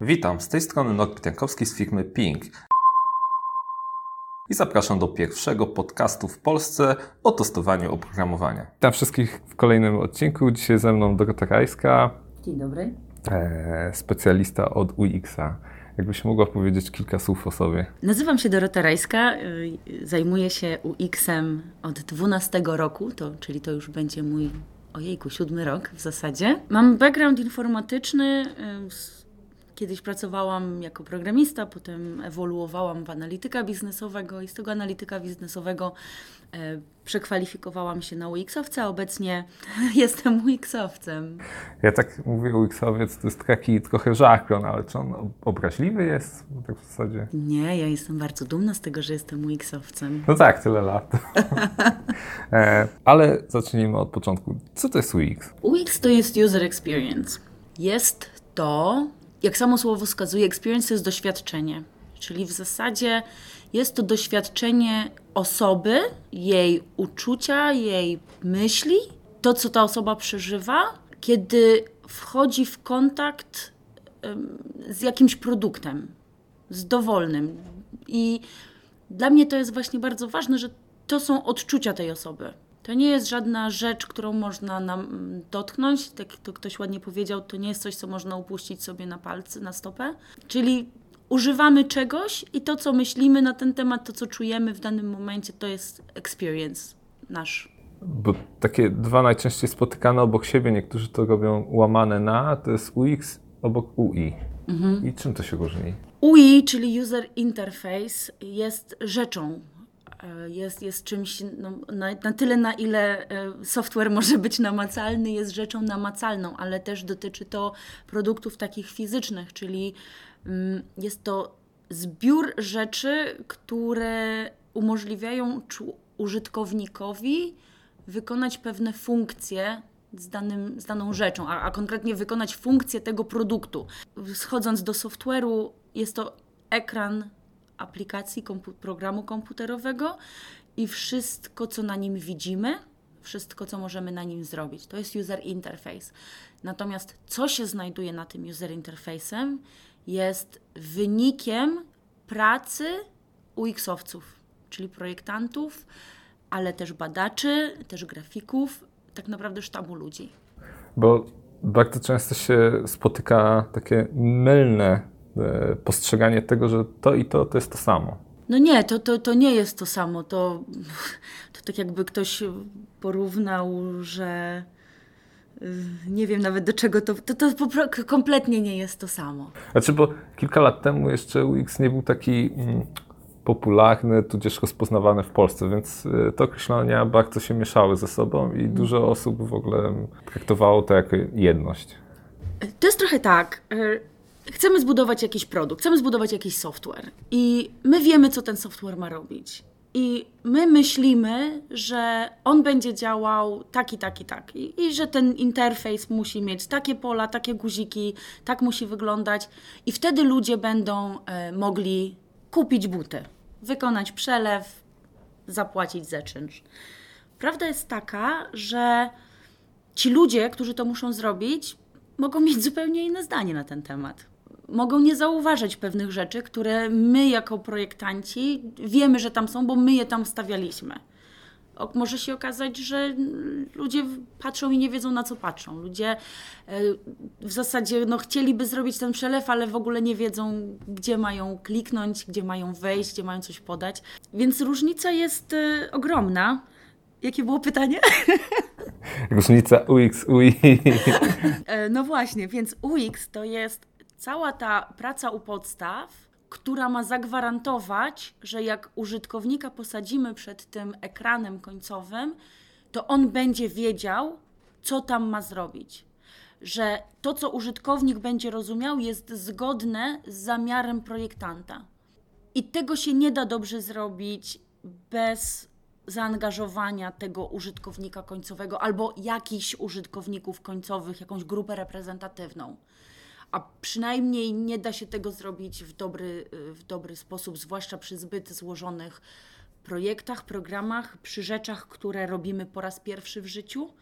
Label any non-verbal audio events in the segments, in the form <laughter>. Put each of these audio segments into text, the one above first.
Witam, z tej strony Norbert Jankowski z firmy Ping. I zapraszam do pierwszego podcastu w Polsce o testowaniu oprogramowania. Witam wszystkich w kolejnym odcinku. Dzisiaj ze mną Dorota Rajska, Dzień dobry. e, specjalista od UX-a. Jakbyś mogła powiedzieć kilka słów o sobie. Nazywam się Dorota Rajska, y, zajmuję się UX-em od 12 roku, to, czyli to już będzie mój, ojejku, siódmy rok w zasadzie. Mam background informatyczny, y, kiedyś pracowałam jako programista, potem ewoluowałam w analityka biznesowego i z tego analityka biznesowego e, przekwalifikowałam się na UX-owca, a obecnie <laughs> jestem UX-owcem. Ja tak mówię UX-owiec, to jest taki trochę żargon, ale czy on ob- obraźliwy jest? Tak w zasadzie. Nie, ja jestem bardzo dumna z tego, że jestem UX-owcem. No tak, tyle lat. <laughs> e, ale zacznijmy od początku. Co to jest UX? UX to jest user experience. Jest to, jak samo słowo wskazuje, experience to jest doświadczenie. Czyli w zasadzie jest to doświadczenie osoby, jej uczucia, jej myśli, to co ta osoba przeżywa, kiedy wchodzi w kontakt z jakimś produktem, z dowolnym. I dla mnie to jest właśnie bardzo ważne, że to są odczucia tej osoby. To nie jest żadna rzecz, którą można nam mm, dotknąć. Tak jak to ktoś ładnie powiedział, to nie jest coś, co można upuścić sobie na palce, na stopę. Czyli używamy czegoś i to, co myślimy na ten temat, to, co czujemy w danym momencie, to jest experience nasz. Bo takie dwa najczęściej spotykane obok siebie, niektórzy to robią łamane na, to jest UX obok UI. I czym to się różni? UI, czyli User Interface, jest rzeczą. E, Jest, jest czymś no, na, na tyle, na ile e, software może być namacalny, jest rzeczą namacalną, ale też dotyczy to produktów takich fizycznych, czyli mm, jest to zbiór rzeczy, które umożliwiają użytkownikowi wykonać pewne funkcje z, danym, z daną rzeczą, a, a konkretnie wykonać funkcję tego produktu. Schodząc do software'u, jest to ekran aplikacji, kompu- programu komputerowego i wszystko, co na nim widzimy, wszystko, co możemy na nim zrobić. To jest user interface. Natomiast co się znajduje na tym user interface'em, jest wynikiem pracy UX-owców, czyli projektantów, ale też badaczy, też grafików, tak naprawdę sztabu ludzi. Bo bardzo często się spotyka takie mylne postrzeganie tego, że to i to to jest to samo. No nie, to, to, to nie jest to samo. To, to tak jakby ktoś porównał, że y, nie wiem nawet do czego to. To, to kompletnie nie jest to samo. Znaczy, bo kilka lat temu jeszcze UX nie był taki mm, popularny, tudzież rozpoznawany w Polsce, więc e, te określenia bardzo się mieszały ze sobą i dużo osób w ogóle traktowało to jako jedność. To jest trochę tak. Chcemy zbudować jakiś produkt, chcemy zbudować jakiś software i my wiemy, co ten software ma robić. I my myślimy, że on będzie działał tak i tak i tak. I, I że ten interfejs musi mieć takie pola, takie guziki, tak musi wyglądać. I wtedy ludzie będą e, mogli kupić buty, wykonać przelew, zapłacić za czynsz. Prawda jest taka, że ci ludzie, którzy to muszą zrobić, mogą mieć zupełnie inne zdanie na ten temat. Mogą nie zauważać pewnych rzeczy, które my, jako projektanci, wiemy, że tam są, bo my je tam stawialiśmy. O, może się okazać, że ludzie patrzą i nie wiedzą, na co patrzą. Ludzie e, w zasadzie no, chcieliby zrobić ten przelew, ale w ogóle nie wiedzą, gdzie mają kliknąć, gdzie mają wejść, gdzie mają coś podać. Więc różnica jest e, ogromna. Jakie było pytanie? <laughs> Różnica UX, UI. E, No właśnie, więc UX to jest cała ta praca u podstaw, która ma zagwarantować, że jak użytkownika posadzimy przed tym ekranem końcowym, to on będzie wiedział, co tam ma zrobić. Że to, co użytkownik będzie rozumiał, jest zgodne z zamiarem projektanta. I tego się nie da dobrze zrobić bez zaangażowania tego użytkownika końcowego albo jakichś użytkowników końcowych, jakąś grupę reprezentatywną. A przynajmniej nie da się tego zrobić w dobry, w dobry sposób, zwłaszcza przy zbyt złożonych projektach, programach, przy rzeczach, które robimy po raz pierwszy w życiu.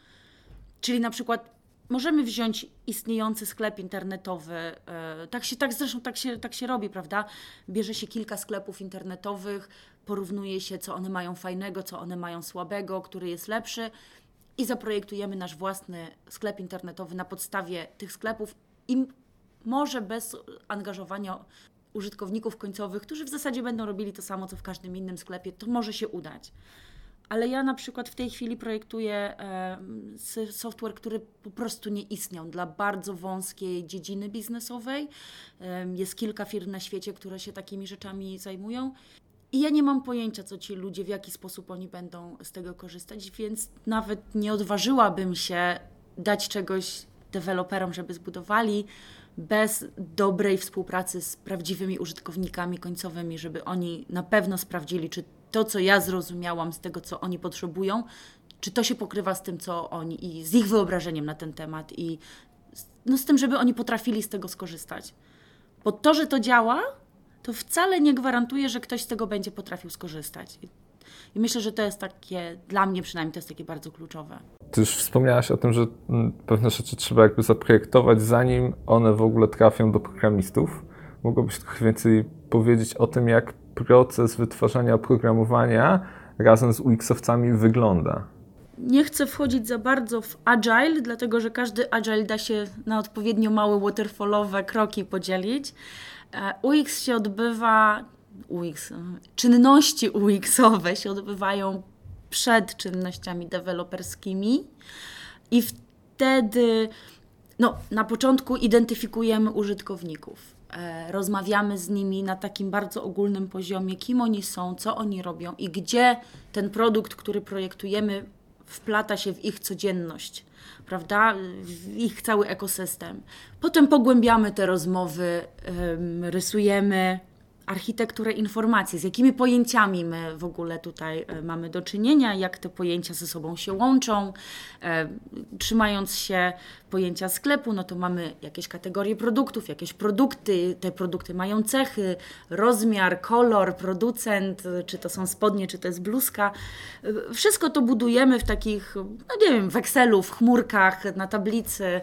Czyli na przykład możemy wziąć istniejący sklep internetowy, e, tak się, tak zresztą tak się, tak się robi, prawda? Bierze się kilka sklepów internetowych, porównuje się, co one mają fajnego, co one mają słabego, który jest lepszy i zaprojektujemy nasz własny sklep internetowy na podstawie tych sklepów i może bez angażowania użytkowników końcowych, którzy w zasadzie będą robili to samo, co w każdym innym sklepie, to może się udać. Ale ja na przykład w tej chwili projektuję software, który po prostu nie istniał dla bardzo wąskiej dziedziny biznesowej. Jest kilka firm na świecie, które się takimi rzeczami zajmują. I ja nie mam pojęcia, co ci ludzie, w jaki sposób oni będą z tego korzystać, więc nawet nie odważyłabym się dać czegoś deweloperom, żeby zbudowali, bez dobrej współpracy z prawdziwymi użytkownikami końcowymi, żeby oni na pewno sprawdzili, czy to, co ja zrozumiałam z tego, co oni potrzebują, czy to się pokrywa z tym, co oni i z ich wyobrażeniem na ten temat i no, z tym, żeby oni potrafili z tego skorzystać. Bo to, że to działa, to wcale nie gwarantuje, że ktoś z tego będzie potrafił skorzystać. I myślę, że to jest takie, dla mnie przynajmniej, to jest takie bardzo kluczowe. Ty już wspomniałaś o tym, że mm, pewne rzeczy trzeba jakby zaprojektować, zanim one w ogóle trafią do programistów. Mogłabyś trochę więcej powiedzieć o tym, jak proces wytwarzania oprogramowania razem z UX-owcami wygląda? Nie chcę wchodzić za bardzo w agile, dlatego że każdy agile da się na odpowiednio małe waterfallowe kroki podzielić. E, UX się odbywa, UX, czynności UX-owe się odbywają przed czynnościami deweloperskimi i wtedy no, na początku identyfikujemy użytkowników. E, rozmawiamy z nimi na takim bardzo ogólnym poziomie, kim oni są, co oni robią i gdzie ten produkt, który projektujemy, wplata się w ich codzienność, prawda? W ich cały ekosystem. Potem pogłębiamy te rozmowy, rysujemy architekturę informacji, z jakimi pojęciami my w ogóle tutaj e, mamy do czynienia, jak te pojęcia ze sobą się łączą. E, trzymając się pojęcia sklepu, no to mamy jakieś kategorie produktów, jakieś produkty, te produkty mają cechy, rozmiar, kolor, producent, czy to są spodnie, czy to jest bluzka. E, wszystko to budujemy w takich, no nie wiem, w Excelu, w chmurkach, na tablicy.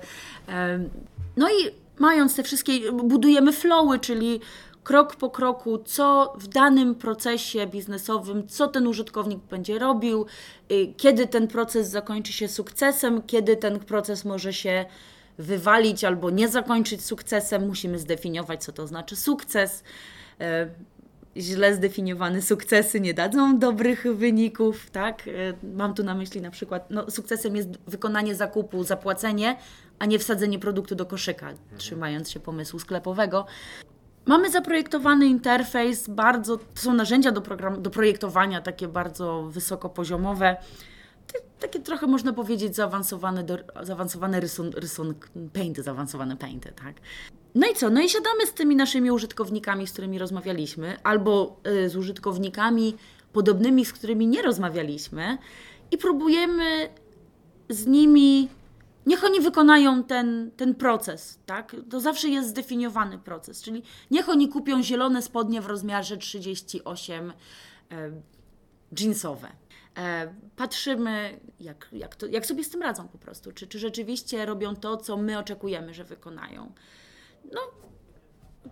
No i mając te wszystkie, budujemy flowy, czyli krok po kroku, co w danym procesie biznesowym, co ten użytkownik będzie robił, y, kiedy ten proces zakończy się sukcesem, kiedy ten proces może się wywalić albo nie zakończyć sukcesem. Musimy zdefiniować, co to znaczy sukces. Y, źle zdefiniowane sukcesy nie dadzą dobrych wyników, tak? Y, mam tu na myśli na przykład, no, sukcesem jest wykonanie zakupu, zapłacenie, a nie wsadzenie produktu do koszyka, trzymając się pomysłu sklepowego. Mamy zaprojektowany interfejs, bardzo, to są narzędzia do, program, do projektowania, takie bardzo wysokopoziomowe, takie trochę można powiedzieć zaawansowane, do, zaawansowane rysun, rysun, painty, zaawansowane painty, tak. No i co? No i siadamy z tymi naszymi użytkownikami, z którymi rozmawialiśmy, albo y, z użytkownikami podobnymi, z którymi nie rozmawialiśmy i próbujemy z nimi Niech oni wykonają ten, ten proces, tak? To zawsze jest zdefiniowany proces, czyli niech oni kupią zielone spodnie w rozmiarze 38 e, jeansowe. E, patrzymy, jak, jak, to, jak sobie z tym radzą po prostu. Czy, czy rzeczywiście robią to, co my oczekujemy, że wykonają. No,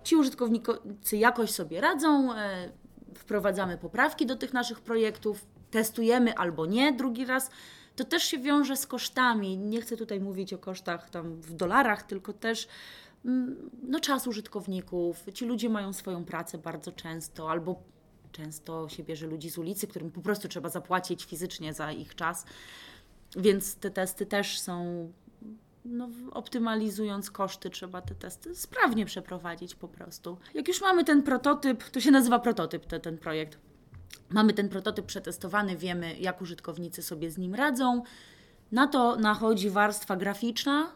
ci użytkownicy jakoś sobie radzą, e, wprowadzamy poprawki do tych naszych projektów, testujemy albo nie drugi raz to też się wiąże z kosztami. Nie chcę tutaj mówić o kosztach tam w dolarach, tylko też mm, no, czas użytkowników. Ci ludzie mają swoją pracę bardzo często, albo często się bierze ludzi z ulicy, którym po prostu trzeba zapłacić fizycznie za ich czas. Więc te testy też są, no, optymalizując koszty, trzeba te testy sprawnie przeprowadzić po prostu. Jak już mamy ten prototyp, to się nazywa prototyp te, ten projekt Mamy ten prototyp przetestowany, wiemy, jak użytkownicy sobie z nim radzą. Na to nachodzi warstwa graficzna.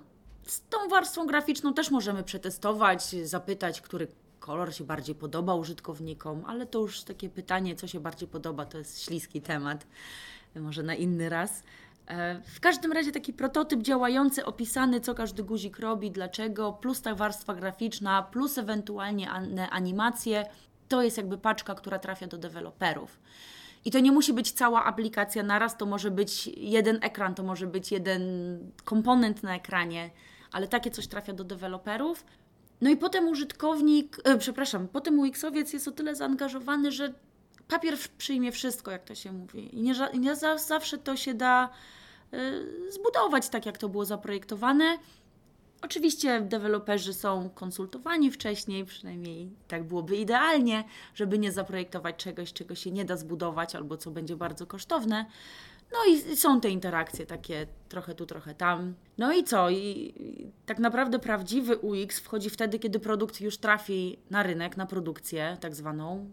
Z tą warstwą graficzną też możemy przetestować, zapytać, który kolor się bardziej podoba użytkownikom, ale to już takie pytanie, co się bardziej podoba, to jest śliski temat, może na inny raz. E, w każdym razie taki prototyp działający, opisany, co każdy guzik robi, dlaczego, plus ta warstwa graficzna, plus ewentualnie animacje, to jest jakby paczka, która trafia do deweloperów. I to nie musi być cała aplikacja naraz, to może być jeden ekran, to może być jeden komponent na ekranie, ale takie coś trafia do deweloperów. No i potem użytkownik, e, przepraszam, potem UX-owiec jest o tyle zaangażowany, że papier przyjmie wszystko, jak to się mówi. I nie, nie zawsze to się da y, zbudować tak, jak to było zaprojektowane. Oczywiście deweloperzy są konsultowani wcześniej, przynajmniej tak byłoby idealnie, żeby nie zaprojektować czegoś, czego się nie da zbudować albo co będzie bardzo kosztowne. No i są te interakcje takie trochę tu, trochę tam. No i co? I, tak naprawdę prawdziwy UX wchodzi wtedy, kiedy produkt już trafi na rynek, na produkcję tak zwaną,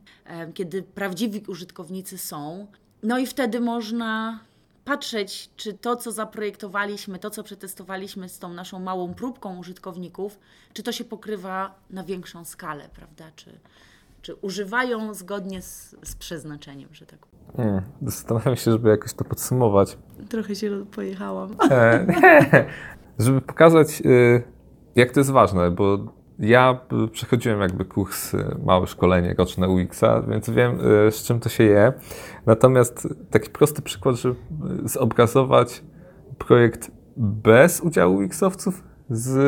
kiedy prawdziwi użytkownicy są. No i wtedy można patrzeć, czy to, co zaprojektowaliśmy, to, co przetestowaliśmy z tą naszą małą próbką użytkowników, czy to się pokrywa na większą skalę, prawda? Czy, czy używają zgodnie z, z przeznaczeniem, że tak powiem. Hmm, zastanawiam się, żeby jakoś to podsumować. Trochę się pojechałam. E, <laughs> żeby pokazać, y, jak to jest ważne, bo ja przechodziłem jakby kurs, y, małe szkolenie roczne UX-a, więc wiem, y, z czym to się je. Natomiast taki prosty przykład, żeby zobrazować projekt bez udziału UX-owców z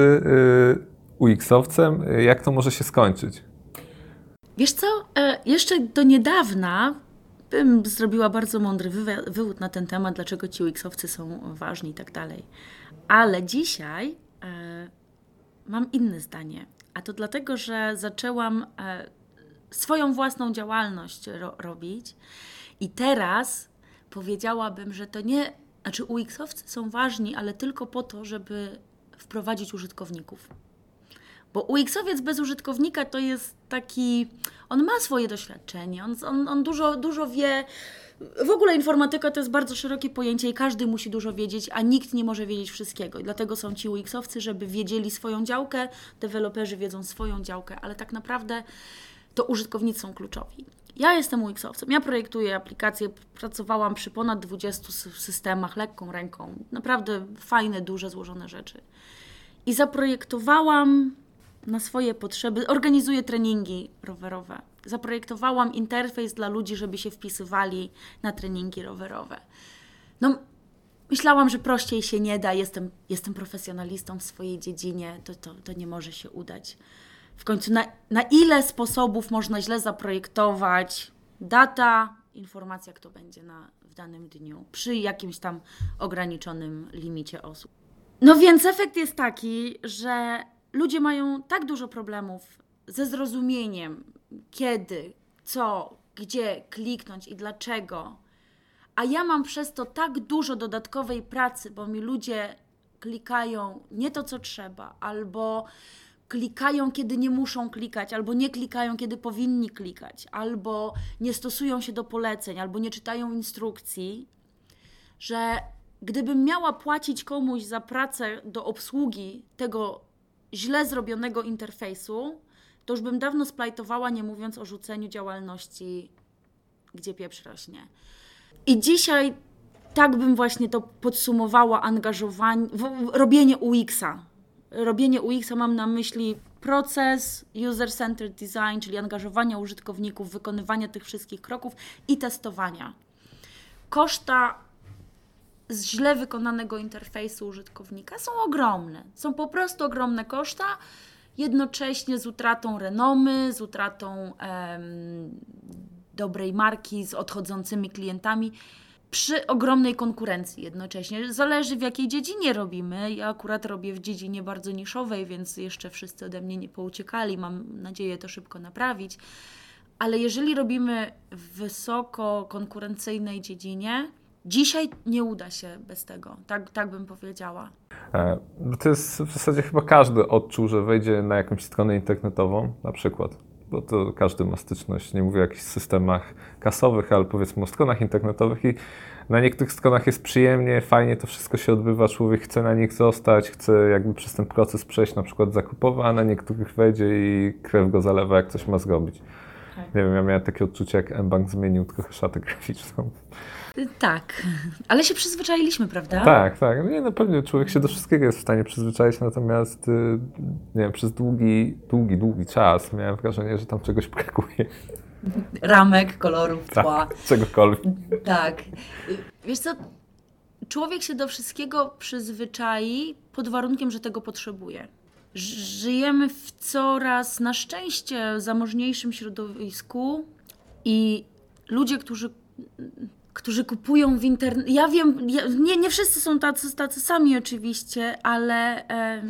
UX-owcem, jak to może się skończyć? Wiesz co, e, jeszcze do niedawna bym zrobiła bardzo mądry wywód na ten temat, dlaczego ci UX-owcy są ważni i tak dalej. Ale dzisiaj e, mam inne zdanie. A to dlatego, że zaczęłam e, swoją własną działalność ro robić i teraz powiedziałabym, że to nie, znaczy UX-owcy są ważni, ale tylko po to, żeby wprowadzić użytkowników. Bo UX-owiec bez użytkownika to jest taki, on ma swoje doświadczenie, on, on, on dużo, dużo wie. W ogóle informatyka to jest bardzo szerokie pojęcie i każdy musi dużo wiedzieć, a nikt nie może wiedzieć wszystkiego. I dlatego są ci UX-owcy, żeby wiedzieli swoją działkę, deweloperzy wiedzą swoją działkę, ale tak naprawdę to użytkownicy są kluczowi. Ja jestem UX-owcem, ja projektuję aplikacje, pracowałam przy ponad 20 systemach lekką ręką. Naprawdę fajne, duże, złożone rzeczy. I zaprojektowałam na swoje potrzeby. Organizuję treningi rowerowe. Zaprojektowałam interfejs dla ludzi, żeby się wpisywali na treningi rowerowe. No, myślałam, że prościej się nie da. Jestem, jestem profesjonalistą w swojej dziedzinie, to, to, to nie może się udać. W końcu, na, na ile sposobów można źle zaprojektować data, informacja, kto będzie na, w danym dniu, przy jakimś tam ograniczonym limicie osób. No więc efekt jest taki, że ludzie mają tak dużo problemów ze zrozumieniem, kiedy, co, gdzie kliknąć i dlaczego. A ja mam przez to tak dużo dodatkowej pracy, bo mi ludzie klikają nie to, co trzeba, albo klikają, kiedy nie muszą klikać, albo nie klikają, kiedy powinni klikać, albo nie stosują się do poleceń, albo nie czytają instrukcji, że gdybym miała płacić komuś za pracę do obsługi tego źle zrobionego interfejsu, to już bym dawno splajtowała, nie mówiąc o rzuceniu działalności, gdzie pieprz rośnie. I dzisiaj tak bym właśnie to podsumowała angażowanie, robienie UX-a. Robienie UX-a mam na myśli proces user-centered design, czyli angażowania użytkowników, wykonywania tych wszystkich kroków i testowania. Koszta z źle wykonanego interfejsu użytkownika są ogromne. Są po prostu ogromne koszta, jednocześnie z utratą renomy, z utratą em, dobrej marki, z odchodzącymi klientami przy ogromnej konkurencji jednocześnie. Zależy w jakiej dziedzinie robimy. Ja akurat robię w dziedzinie bardzo niszowej, więc jeszcze wszyscy ode mnie nie pouciekali. Mam nadzieję to szybko naprawić. Ale jeżeli robimy w wysoko konkurencyjnej dziedzinie, Dzisiaj nie uda się bez tego, tak, tak bym powiedziała. E, to jest w zasadzie chyba każdy odczuł, że wejdzie na jakąś stronę internetową, na przykład, bo to każdy ma styczność, nie mówię o jakichś systemach kasowych, ale powiedzmy o stronach internetowych i na niektórych stronach jest przyjemnie, fajnie to wszystko się odbywa, człowiek chce na nich zostać, chce jakby przez ten proces przejść na przykład zakupowy, a na niektórych wejdzie i krew go zalewa, jak coś ma zrobić. Tak. Nie wiem, ja miałem takie odczucie, jak mBank zmienił trochę szatę graficzną. Tak, ale się przyzwyczailiśmy, prawda? Tak, tak. Nie, no pewnie człowiek się do wszystkiego jest w stanie przyzwyczaić, natomiast y, nie wiem, przez długi, długi, długi czas miałem wrażenie, że tam czegoś brakuje. ramek, kolorów, tła. Tak, czegokolwiek. Tak. Wiesz co, człowiek się do wszystkiego przyzwyczai pod warunkiem, że tego potrzebuje. Żyjemy w coraz na szczęście zamożniejszym środowisku i ludzie, którzy, którzy kupują w internecie. Ja wiem, ja, nie, nie wszyscy są tacy, tacy sami oczywiście, ale e,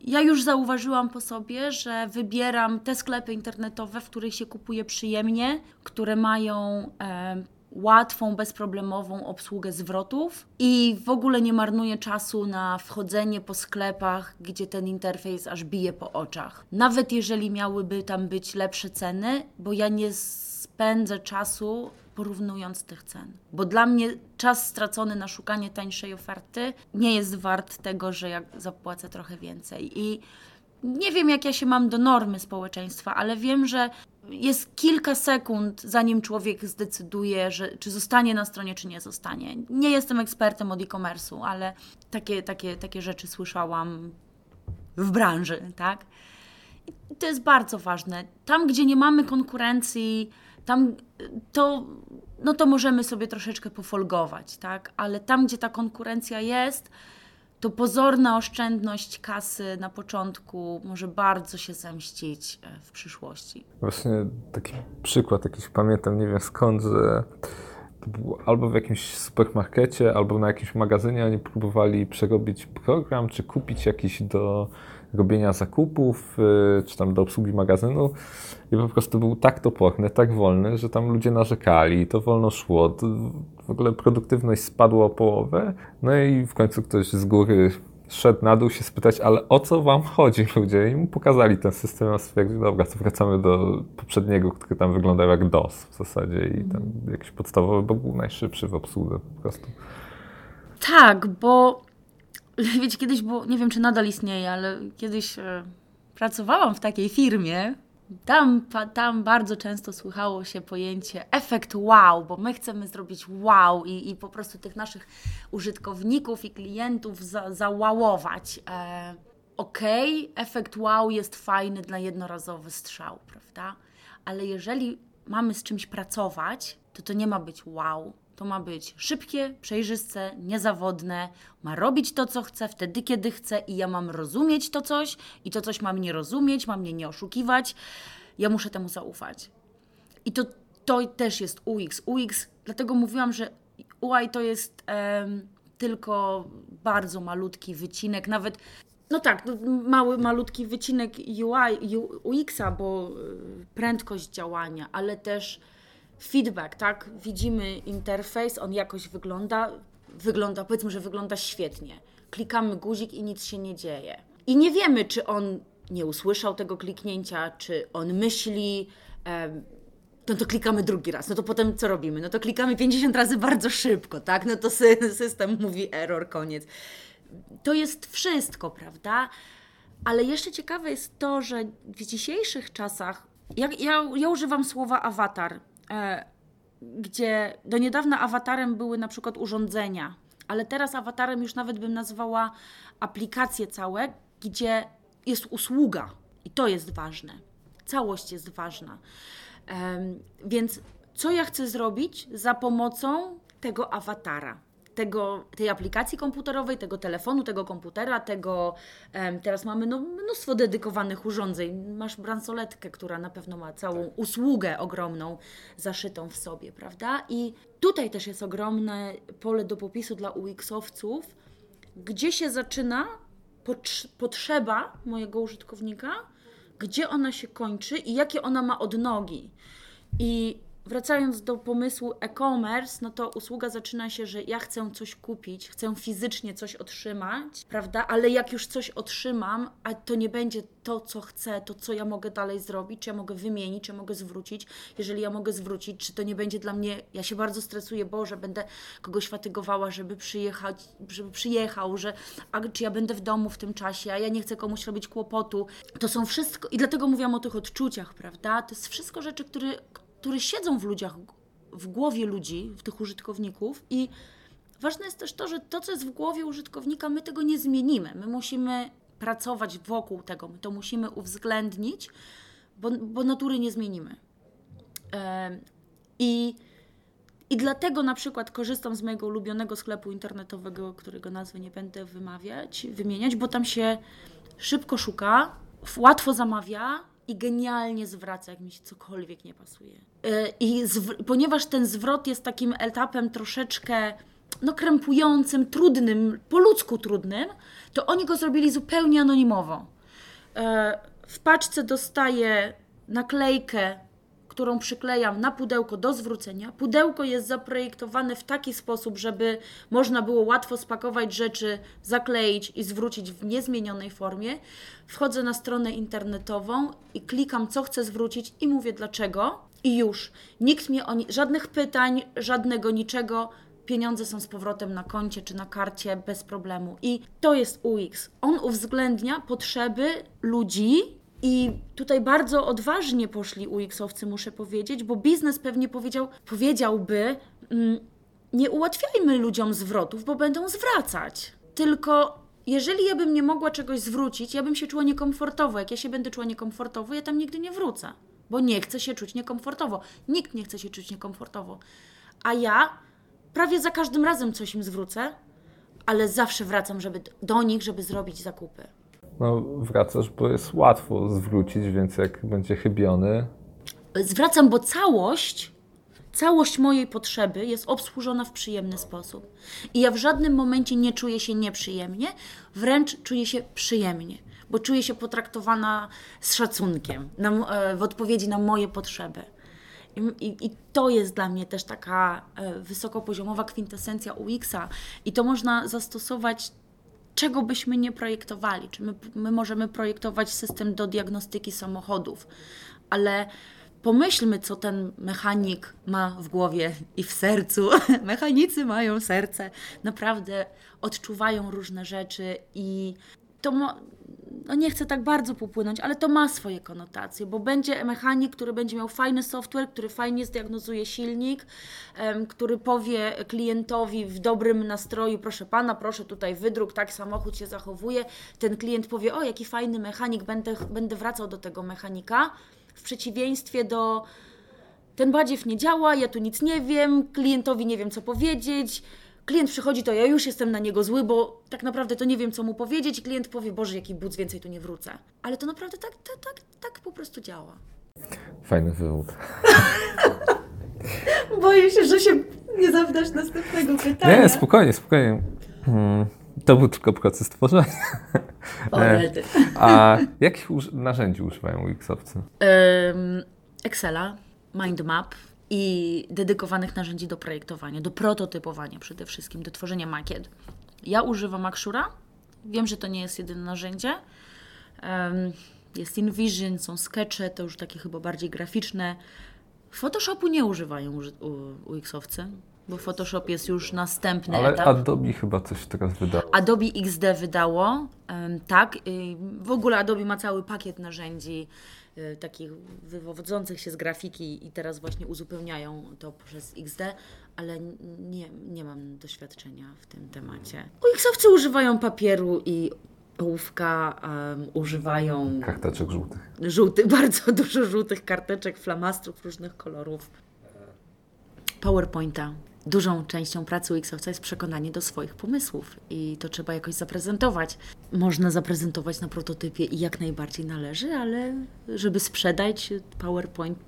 ja już zauważyłam po sobie, że wybieram te sklepy internetowe, w których się kupuje przyjemnie, które mają. E, łatwą, bezproblemową obsługę zwrotów i w ogóle nie marnuję czasu na wchodzenie po sklepach, gdzie ten interfejs aż bije po oczach. Nawet jeżeli miałyby tam być lepsze ceny, bo ja nie spędzę czasu porównując tych cen. Bo dla mnie czas stracony na szukanie tańszej oferty nie jest wart tego, że ja zapłacę trochę więcej. I nie wiem, jak ja się mam do normy społeczeństwa, ale wiem, że jest kilka sekund, zanim człowiek zdecyduje, że, czy zostanie na stronie, czy nie zostanie. Nie jestem ekspertem od e-commerce'u, ale takie, takie, takie rzeczy słyszałam w branży, tak? I to jest bardzo ważne. Tam, gdzie nie mamy konkurencji, tam to, no to możemy sobie troszeczkę pofolgować, tak? Ale tam, gdzie ta konkurencja jest, to pozorna oszczędność kasy na początku może bardzo się zemścić e, w przyszłości. Właśnie taki przykład jakiś pamiętam, nie wiem skąd, że albo w jakimś supermarkecie, albo na jakimś magazynie oni próbowali przerobić program, czy kupić jakiś do robienia zakupów, y, czy tam do obsługi magazynu i po prostu był tak toporny, tak wolny, że tam ludzie narzekali, to wolno szło, to w ogóle produktywność spadła o połowę, no i w końcu ktoś z góry szedł na dół się spytać, ale o co wam chodzi <laughs> ludzie? I mu pokazali ten system, a stwierdzili, dobra, to wracamy do poprzedniego, który tam wyglądał jak DOS w zasadzie i tam jakiś podstawowy, bo był najszybszy w obsłudze po prostu. Tak, bo <laughs> wiecie, kiedyś było, nie wiem czy nadal istnieje, ale kiedyś e, pracowałam w takiej firmie, tam, tam bardzo często słychało się pojęcie efekt wow, bo my chcemy zrobić wow i, i po prostu tych naszych użytkowników i klientów za, załałować. E, Okej, okay, efekt wow jest fajny dla jednorazowy strzał, prawda? Ale jeżeli mamy z czymś pracować, to to nie ma być wow, to ma być szybkie, przejrzyste, niezawodne, ma robić to, co chce, wtedy, kiedy chce, i ja mam rozumieć to coś, i to coś ma mnie rozumieć, ma mnie nie oszukiwać. Ja muszę temu zaufać. I to, to też jest UX. UX, dlatego mówiłam, że UI to jest tylko bardzo malutki wycinek, nawet no tak, mały, malutki wycinek UI, UX-a, bo y, prędkość działania, ale też feedback, tak? Widzimy interfejs, on jakoś wygląda, wygląda, powiedzmy, że wygląda świetnie. Klikamy guzik i nic się nie dzieje. I nie wiemy, czy on nie usłyszał tego kliknięcia, czy on myśli, no to klikamy drugi raz. No to potem co robimy? No to klikamy 50 razy bardzo szybko, tak? No to system mówi error, koniec. To jest wszystko, prawda? Ale jeszcze ciekawe jest to, że w dzisiejszych czasach, ja, ja, ja używam słowa awatar E, gdzie do niedawna awatarem były na przykład urządzenia, ale teraz awatarem już nawet bym nazwała aplikacje całe, gdzie jest usługa i to jest ważne. Całość jest ważna. Więc co ja chcę zrobić za pomocą tego awatara? Tego, tej aplikacji komputerowej, tego telefonu, tego komputera, tego teraz mamy no, mnóstwo dedykowanych urządzeń. Masz bransoletkę, która na pewno ma całą usługę ogromną zaszytą w sobie, prawda? I tutaj też jest ogromne pole do popisu dla UX-owców, gdzie się zaczyna potrzeba mojego użytkownika, gdzie ona się kończy i jakie ona ma odnogi. I wracając do pomysłu e-commerce, no to usługa zaczyna się, że ja chcę coś kupić, chcę fizycznie coś otrzymać, prawda? Ale jak już coś otrzymam, a to nie będzie to, co chcę, to co ja mogę dalej zrobić, czy ja mogę wymienić, czy ja mogę zwrócić. Jeżeli ja mogę zwrócić, czy to nie będzie dla mnie, ja się bardzo stresuję, bo że będę kogoś fatygowała, żeby przyjechać, żeby przyjechał, że a czy ja będę w domu w tym czasie, a ja nie chcę komuś robić kłopotu. To są wszystko, i dlatego mówiłam o tych odczuciach, prawda? To jest wszystko rzeczy, które które siedzą w ludziach, w głowie ludzi, w tych użytkowników i ważne jest też to, że to, co jest w głowie użytkownika, my tego nie zmienimy. My musimy pracować wokół tego, my to musimy uwzględnić, bo, bo natury nie zmienimy. Em, I, I dlatego na przykład korzystam z mojego ulubionego sklepu internetowego, którego nazwy nie będę wymawiać, wymieniać, bo tam się szybko szuka, łatwo zamawia i genialnie zwraca, jak mi się cokolwiek nie pasuje. E, I ponieważ ten zwrot jest takim etapem troszeczkę no, krępującym, trudnym, po ludzku trudnym, to oni go zrobili zupełnie anonimowo. E, W paczce dostaję naklejkę, którą przyklejam na pudełko do zwrócenia. Pudełko jest zaprojektowane w taki sposób, żeby można było łatwo spakować rzeczy, zakleić i zwrócić w niezmienionej formie. Wchodzę na stronę internetową i klikam, co chcę zwrócić i mówię dlaczego. I już. Nikt mnie o ni- żadnych pytań, żadnego niczego. Pieniądze są z powrotem na koncie czy na karcie bez problemu. I to jest UX. On uwzględnia potrzeby ludzi, i tutaj bardzo odważnie poszli UX-owcy, muszę powiedzieć, bo biznes pewnie powiedział, powiedziałby, mm, nie ułatwiajmy ludziom zwrotów, bo będą zwracać. Tylko jeżeli ja bym nie mogła czegoś zwrócić, ja bym się czuła niekomfortowo. Jak ja się będę czuła niekomfortowo, ja tam nigdy nie wrócę, bo nie chcę się czuć niekomfortowo. Nikt nie chce się czuć niekomfortowo. A ja prawie za każdym razem coś im zwrócę, ale zawsze wracam żeby, do nich, żeby zrobić zakupy. No, wracasz, bo jest łatwo zwrócić, więc jak będzie chybiony, zwracam, bo całość, całość mojej potrzeby jest obsłużona w przyjemny sposób. I ja w żadnym momencie nie czuję się nieprzyjemnie, wręcz czuję się przyjemnie, bo czuję się potraktowana z szacunkiem na, e, w odpowiedzi na moje potrzeby. I, i, I to jest dla mnie też taka e, wysokopoziomowa kwintesencja UX-a i to można zastosować czego byśmy nie projektowali. Czy my, my możemy projektować system do diagnostyki samochodów, ale pomyślmy, co ten mechanik ma w głowie i w sercu. <laughs> Mechanicy mają serce, naprawdę odczuwają różne rzeczy i to no nie chcę tak bardzo popłynąć, ale to ma swoje konotacje, bo będzie mechanik, który będzie miał fajny software, który fajnie zdiagnozuje silnik, który powie klientowi w dobrym nastroju, proszę pana, proszę tutaj wydruk, tak samochód się zachowuje. Ten klient powie, o jaki fajny mechanik, będę, będę wracał do tego mechanika. W przeciwieństwie do ten badziew nie działa, ja tu nic nie wiem, klientowi nie wiem co powiedzieć. Klient przychodzi, to ja już jestem na niego zły, bo tak naprawdę to nie wiem, co mu powiedzieć. I klient powie, Boże, jaki buc, więcej tu nie wrócę. Ale to naprawdę tak, tak, tak, tak po prostu działa. fajny wywód. <laughs> Boję się, że się nie zawdasz następnego pytania. Nie, spokojnie, spokojnie. Hmm, To był tylko proces tworzenia. <laughs> Rety. A jakich narzędzi używają UX-owcy? Ym, Excela, mindmap i dedykowanych narzędzi do projektowania, do prototypowania przede wszystkim, do tworzenia makiet. Ja używam Axura. Wiem, że to nie jest jedyne narzędzie. Ym, Jest InVision, są sketche, to już takie chyba bardziej graficzne. Photoshopu nie używają UX-owcy, bo Photoshop jest już następny Ale etap. Adobe chyba coś teraz wydało. Adobe XD wydało, tak. y, W ogóle Adobe ma cały pakiet narzędzi y, takich wywodzących się z grafiki i teraz właśnie uzupełniają to przez XD, ale nie, nie mam doświadczenia w tym temacie. UX-owcy używają papieru i ołówka, em, używają Karteczek żółtych. żółtych, <laughs> bardzo dużo żółtych karteczek, flamastrów różnych kolorów. PowerPointa. Dużą częścią pracy UX-owca jest przekonanie do swoich pomysłów i to trzeba jakoś zaprezentować. Można zaprezentować na prototypie i jak najbardziej należy, ale żeby sprzedać PowerPoint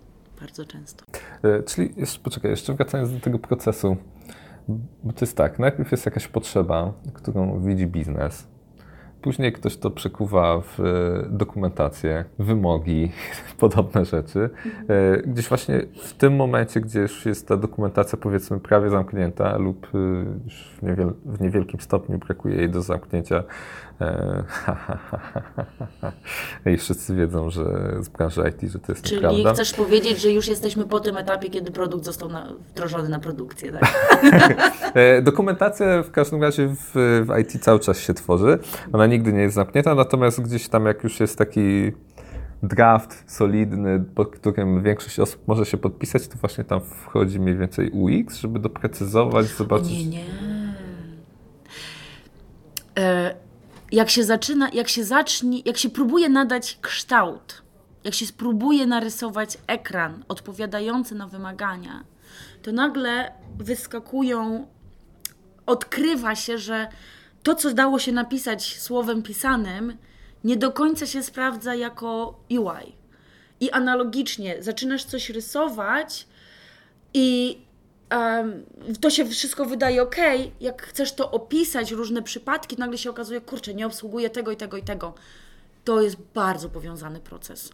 bardzo często. E, Czyli, jeszcze, poczekaj, jeszcze wracając do tego procesu, bo to jest tak, najpierw jest jakaś potrzeba, którą widzi biznes, później ktoś to przekuwa w e, dokumentację, wymogi, <laughs> podobne rzeczy. E, Gdzieś właśnie w tym momencie, gdzie już jest ta dokumentacja powiedzmy prawie zamknięta lub e, już w, w niewielkim stopniu brakuje jej do zamknięcia, <laughs> i wszyscy wiedzą, że z branży IT, że to jest Czyli nieprawda. chcesz powiedzieć, że już jesteśmy po tym etapie, kiedy produkt został na, wdrożony na produkcję, tak? <laughs> E, Dokumentacja w każdym razie w, w IT cały czas się tworzy. Ona nigdy nie jest zamknięta, natomiast gdzieś tam jak już jest taki draft solidny, pod którym większość osób może się podpisać, to właśnie tam wchodzi mniej więcej UX, żeby doprecyzować, zobaczyć. Nie, nie. E, jak się zaczyna, jak się zacznie, jak się próbuje nadać kształt jak się spróbuje narysować ekran odpowiadający na wymagania, to nagle wyskakują, odkrywa się, że to, co dało się napisać słowem pisanym, nie do końca się sprawdza jako UI. I analogicznie zaczynasz coś rysować i um, to się wszystko wydaje ok. Jak chcesz to opisać, różne przypadki, nagle się okazuje, kurczę, nie obsługuje tego i tego i tego. To jest bardzo powiązany proces.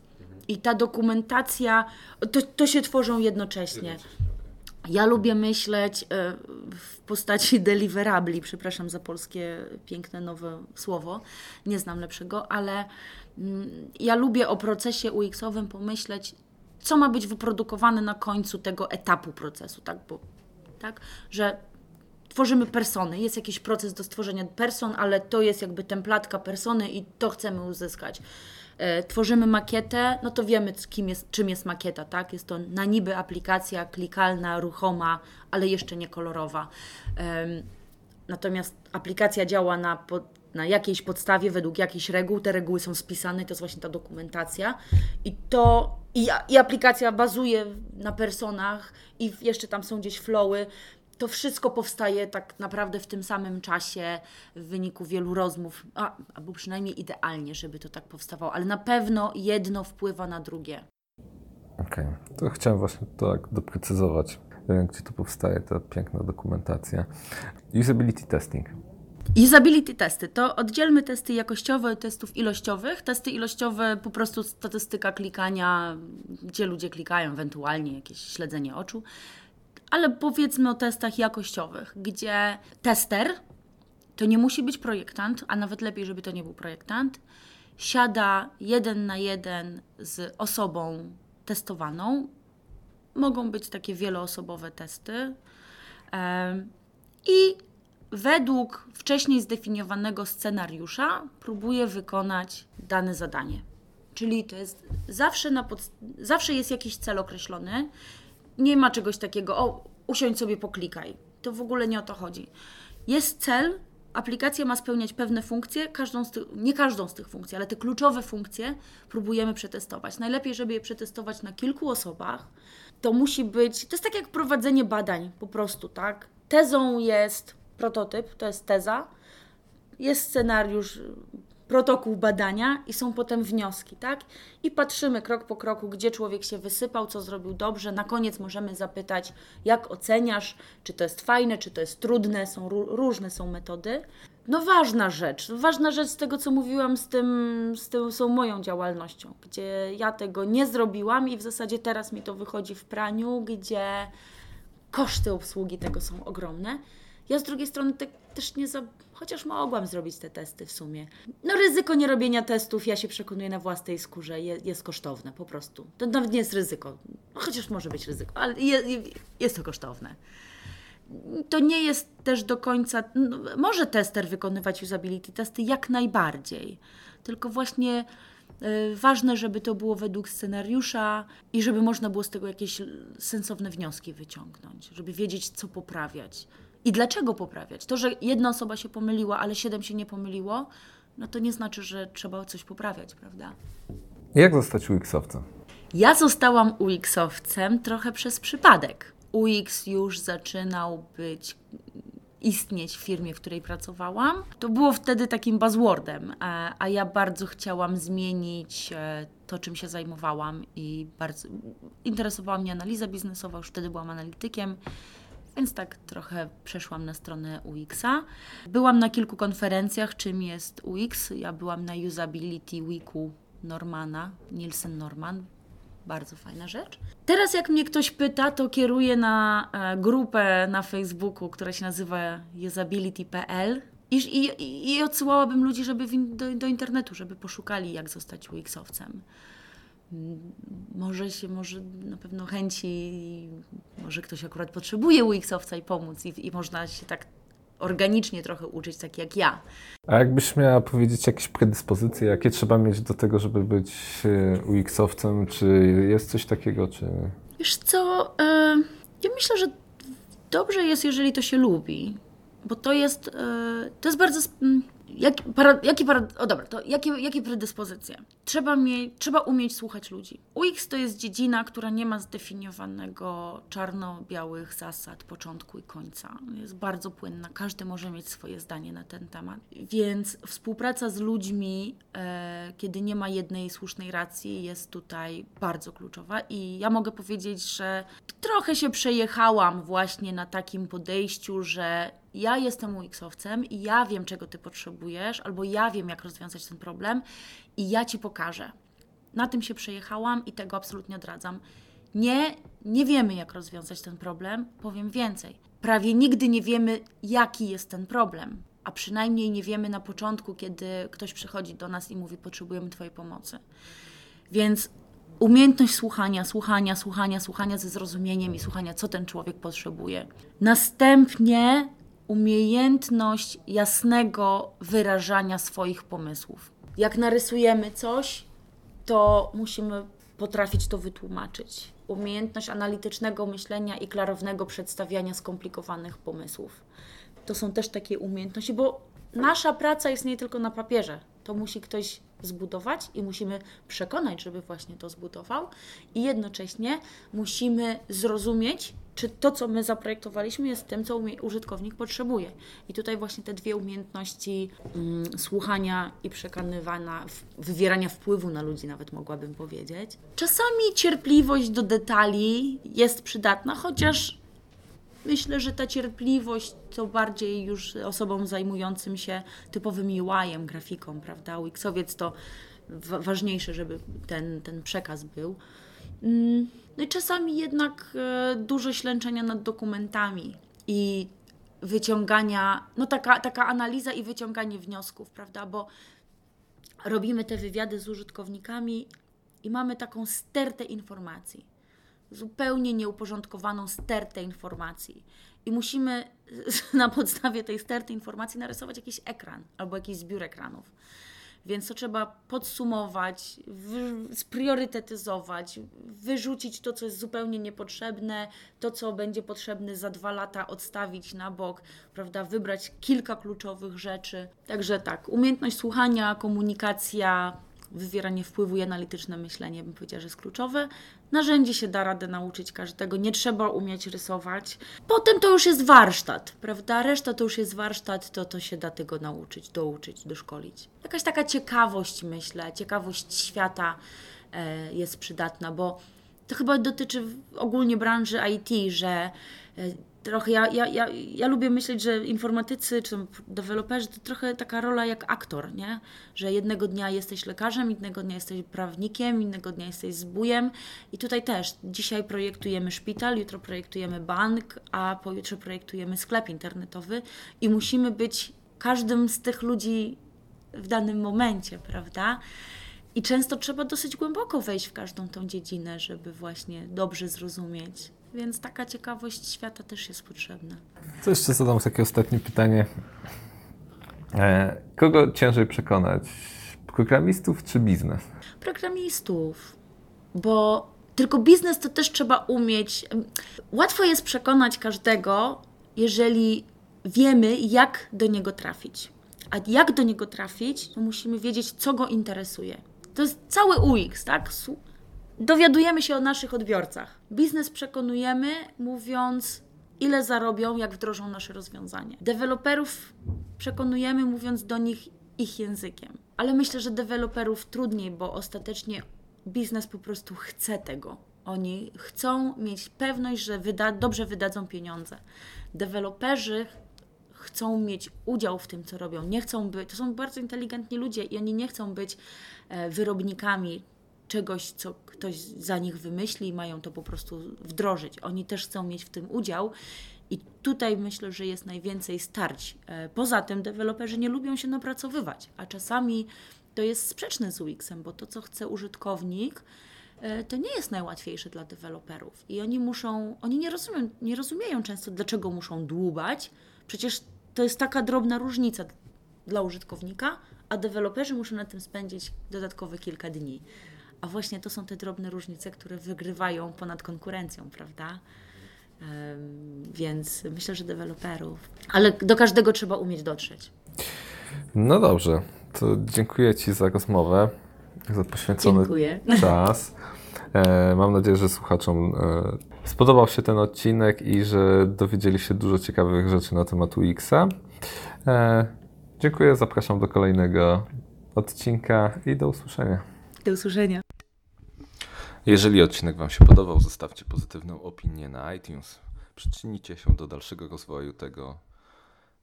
I ta dokumentacja, to, to się tworzą jednocześnie. Ja lubię myśleć e, w postaci <laughs> deliverabli, przepraszam za polskie piękne nowe słowo, nie znam lepszego, ale mm, ja lubię o procesie UX-owym pomyśleć, co ma być wyprodukowane na końcu tego etapu procesu, tak? Bo, tak? Że tworzymy persony, jest jakiś proces do stworzenia person, ale to jest jakby templatka persony i to chcemy uzyskać. E, tworzymy makietę, no to wiemy, kim jest, czym jest makieta, tak? Jest to na niby aplikacja klikalna, ruchoma, ale jeszcze nie kolorowa. Natomiast aplikacja działa na, pod, na jakiejś podstawie, według jakichś reguł, te reguły są spisane, to jest właśnie ta dokumentacja. I to i, i aplikacja bazuje na personach, i jeszcze tam są gdzieś flowy to wszystko powstaje tak naprawdę w tym samym czasie w wyniku wielu rozmów, a, albo przynajmniej idealnie, żeby to tak powstawało, ale na pewno jedno wpływa na drugie. Okej, okay. to chciałem właśnie tak doprecyzować, gdzie to powstaje ta piękna dokumentacja. Usability testing. Usability testy to oddzielmy testy jakościowe testów ilościowych. Testy ilościowe po prostu statystyka klikania, gdzie ludzie klikają, ewentualnie jakieś śledzenie oczu ale powiedzmy o testach jakościowych, gdzie tester to nie musi być projektant, a nawet lepiej, żeby to nie był projektant, siada jeden na jeden z osobą testowaną. Mogą być takie wieloosobowe testy. I według wcześniej zdefiniowanego scenariusza próbuje wykonać dane zadanie. Czyli to jest zawsze, na pod... zawsze jest jakiś cel określony nie ma czegoś takiego, o, usiądź sobie, poklikaj. To w ogóle nie o to chodzi. Jest cel, aplikacja ma spełniać pewne funkcje, każdą tych, nie każdą z tych funkcji, ale te kluczowe funkcje próbujemy przetestować. Najlepiej, żeby je przetestować na kilku osobach. To musi być, to jest tak jak prowadzenie badań po prostu, tak? Tezą jest prototyp, to jest teza, jest scenariusz protokół badania i są potem wnioski, tak? I patrzymy krok po kroku, gdzie człowiek się wysypał, co zrobił dobrze. Na koniec możemy zapytać, jak oceniasz, czy to jest fajne, czy to jest trudne, są różne są metody. No ważna rzecz, ważna rzecz z tego, co mówiłam, z tym, z tym są moją działalnością, gdzie ja tego nie zrobiłam i w zasadzie teraz mi to wychodzi w praniu, gdzie koszty obsługi tego są ogromne. Ja z drugiej strony te, też nie za... Chociaż mogłam zrobić te testy w sumie. No ryzyko nierobienia testów, ja się przekonuję na własnej skórze, je, jest kosztowne po prostu. To nawet nie jest ryzyko. Chociaż może być ryzyko, ale je, jest to kosztowne. To nie jest też do końca... No, może tester wykonywać usability testy jak najbardziej. Tylko właśnie y, ważne, żeby to było według scenariusza i żeby można było z tego jakieś sensowne wnioski wyciągnąć, żeby wiedzieć, co poprawiać. I dlaczego poprawiać? To, że jedna osoba się pomyliła, ale siedem się nie pomyliło, no to nie znaczy, że trzeba coś poprawiać, prawda? Jak zostać UX-owcem? Ja zostałam UX-owcem trochę przez przypadek. UX już zaczynał być istnieć w firmie, w której pracowałam. To było wtedy takim buzzwordem, e, a ja bardzo chciałam zmienić e, to, czym się zajmowałam i bardzo interesowała mnie analiza biznesowa, już wtedy byłam analitykiem więc tak trochę przeszłam na stronę UX-a. Byłam na kilku konferencjach, czym jest UX. Ja byłam na Usability Weeku Normana, Nielsen Norman. Bardzo fajna rzecz. Teraz jak mnie ktoś pyta, to kieruję na e, grupę na Facebooku, która się nazywa usability.pl i, i, i odsyłałabym ludzi żeby do, do internetu, żeby poszukali jak zostać UX-owcem może się, może na pewno chęci, może ktoś akurat potrzebuje UX-owca i pomóc i, i można się tak organicznie trochę uczyć, tak jak ja. A jakbyś miała powiedzieć jakieś predyspozycje, jakie trzeba mieć do tego, żeby być e, UX-owcem? Czy jest coś takiego, czy... Wiesz co, e, ja myślę, że dobrze jest, jeżeli to się lubi, bo to jest, e, to jest bardzo jak, para, jakie, para, o dobra, to jakie, jakie predyspozycje? Trzeba, mie, trzeba umieć słuchać ludzi. UX to jest dziedzina, która nie ma zdefiniowanego czarno-białych zasad początku i końca. Jest bardzo płynna, każdy może mieć swoje zdanie na ten temat. Więc współpraca z ludźmi, e, kiedy nie ma jednej słusznej racji, jest tutaj bardzo kluczowa. I ja mogę powiedzieć, że trochę się przejechałam właśnie na takim podejściu, że ja jestem UX-owcem i ja wiem, czego ty potrzebujesz, albo ja wiem, jak rozwiązać ten problem i ja ci pokażę. Na tym się przejechałam i tego absolutnie odradzam. Nie, nie wiemy, jak rozwiązać ten problem. Powiem więcej. Prawie nigdy nie wiemy, jaki jest ten problem, a przynajmniej nie wiemy na początku, kiedy ktoś przychodzi do nas i mówi: Potrzebujemy Twojej pomocy. Więc umiejętność słuchania, słuchania, słuchania, słuchania ze zrozumieniem i słuchania, co ten człowiek potrzebuje. Następnie umiejętność jasnego wyrażania swoich pomysłów. Jak narysujemy coś, to musimy potrafić to wytłumaczyć. Umiejętność analitycznego myślenia i klarownego przedstawiania skomplikowanych pomysłów. To są też takie umiejętności, bo nasza praca jest nie tylko na papierze. To musi ktoś zbudować i musimy przekonać, żeby właśnie to zbudował, i jednocześnie musimy zrozumieć, czy to, co my zaprojektowaliśmy, jest tym, co użytkownik potrzebuje. I tutaj właśnie te dwie umiejętności mm, słuchania i przekonywania, wywierania wpływu na ludzi, nawet mogłabym powiedzieć. Czasami cierpliwość do detali jest przydatna, chociaż myślę, że ta cierpliwość to bardziej już osobom zajmującym się typowym UI-em, grafiką, prawda? UX-owiec to ważniejsze, żeby ten, ten przekaz był. Mm, no i czasami jednak e, dużo ślęczenia nad dokumentami i wyciągania, no taka, taka analiza i wyciąganie wniosków, prawda? Bo robimy te wywiady z użytkownikami i mamy taką stertę informacji, zupełnie nieuporządkowaną stertę informacji. I musimy <laughs> na podstawie tej sterty informacji narysować jakiś ekran albo jakiś zbiór ekranów. Więc to trzeba podsumować, spriorytetyzować, wyrzucić to, co jest zupełnie niepotrzebne, to, co będzie potrzebne za dwa lata, odstawić na bok, prawda, wybrać kilka kluczowych rzeczy. Także tak, umiejętność słuchania, komunikacja, wywieranie wpływu i analityczne myślenie, bym powiedziała, że jest kluczowe. Narzędzie się da radę nauczyć każdego, nie trzeba umieć rysować. Potem to już jest warsztat, prawda? Reszta to już jest warsztat, to to się da tego nauczyć, douczyć, doszkolić. Jakaś taka ciekawość, myślę, ciekawość świata e, jest przydatna, bo to chyba dotyczy ogólnie branży IT, że e, trochę ja, ja, ja, ja lubię myśleć, że informatycy czy deweloperzy to trochę taka rola jak aktor, nie? Że jednego dnia jesteś lekarzem, innego dnia jesteś prawnikiem, innego dnia jesteś zbójem i tutaj też dzisiaj projektujemy szpital, jutro projektujemy bank, a pojutrze projektujemy sklep internetowy i musimy być każdym z tych ludzi w danym momencie, prawda? I często trzeba dosyć głęboko wejść w każdą tą dziedzinę, żeby właśnie dobrze zrozumieć więc taka ciekawość świata też jest potrzebna. Co jeszcze zadam takie ostatnie pytanie. E, kogo ciężej przekonać? Programistów czy biznes? Programistów, bo tylko biznes to też trzeba umieć. Łatwo jest przekonać każdego, jeżeli wiemy, jak do niego trafić. A jak do niego trafić, to musimy wiedzieć, co go interesuje. To jest cały UX, tak? Dowiadujemy się o naszych odbiorcach. Biznes przekonujemy, mówiąc, ile zarobią, jak wdrożą nasze rozwiązanie. Deweloperów przekonujemy, mówiąc do nich ich językiem. Ale myślę, że deweloperów trudniej, bo ostatecznie biznes po prostu chce tego. Oni chcą mieć pewność, że wyda dobrze wydadzą pieniądze. Deweloperzy chcą mieć udział w tym, co robią. Nie chcą być, to są bardzo inteligentni ludzie i oni nie chcą być e, wyrobnikami czegoś, co ktoś za nich wymyśli i mają to po prostu wdrożyć. Oni też chcą mieć w tym udział. I tutaj myślę, że jest najwięcej starć. E, poza tym deweloperzy nie lubią się napracowywać, a czasami to jest sprzeczne z UX-em, bo to, co chce użytkownik, e, to nie jest najłatwiejsze dla deweloperów. I oni muszą, oni nie rozumieją, nie rozumieją często, dlaczego muszą dłubać. Przecież to jest taka drobna różnica dla użytkownika, a deweloperzy muszą na tym spędzić dodatkowe kilka dni. A właśnie to są te drobne różnice, które wygrywają ponad konkurencją, prawda? Więc myślę, że deweloperów. Ale do każdego trzeba umieć dotrzeć. No dobrze, to dziękuję Ci za rozmowę, za poświęcony Dziękuję. czas. E, mam nadzieję, że słuchaczom e, spodobał się ten odcinek i że dowiedzieli się dużo ciekawych rzeczy na temat UX-a. E, dziękuję, zapraszam do kolejnego odcinka i do usłyszenia. Do usłyszenia. Jeżeli odcinek Wam się podobał, zostawcie pozytywną opinię na iTunes. Przyczynicie się do dalszego rozwoju tego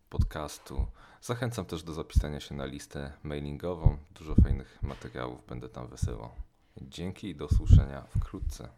podcastu. Zachęcam też do zapisania się na listę mailingową. Dużo fajnych materiałów będę tam wysyłał. Dzięki i do usłyszenia wkrótce.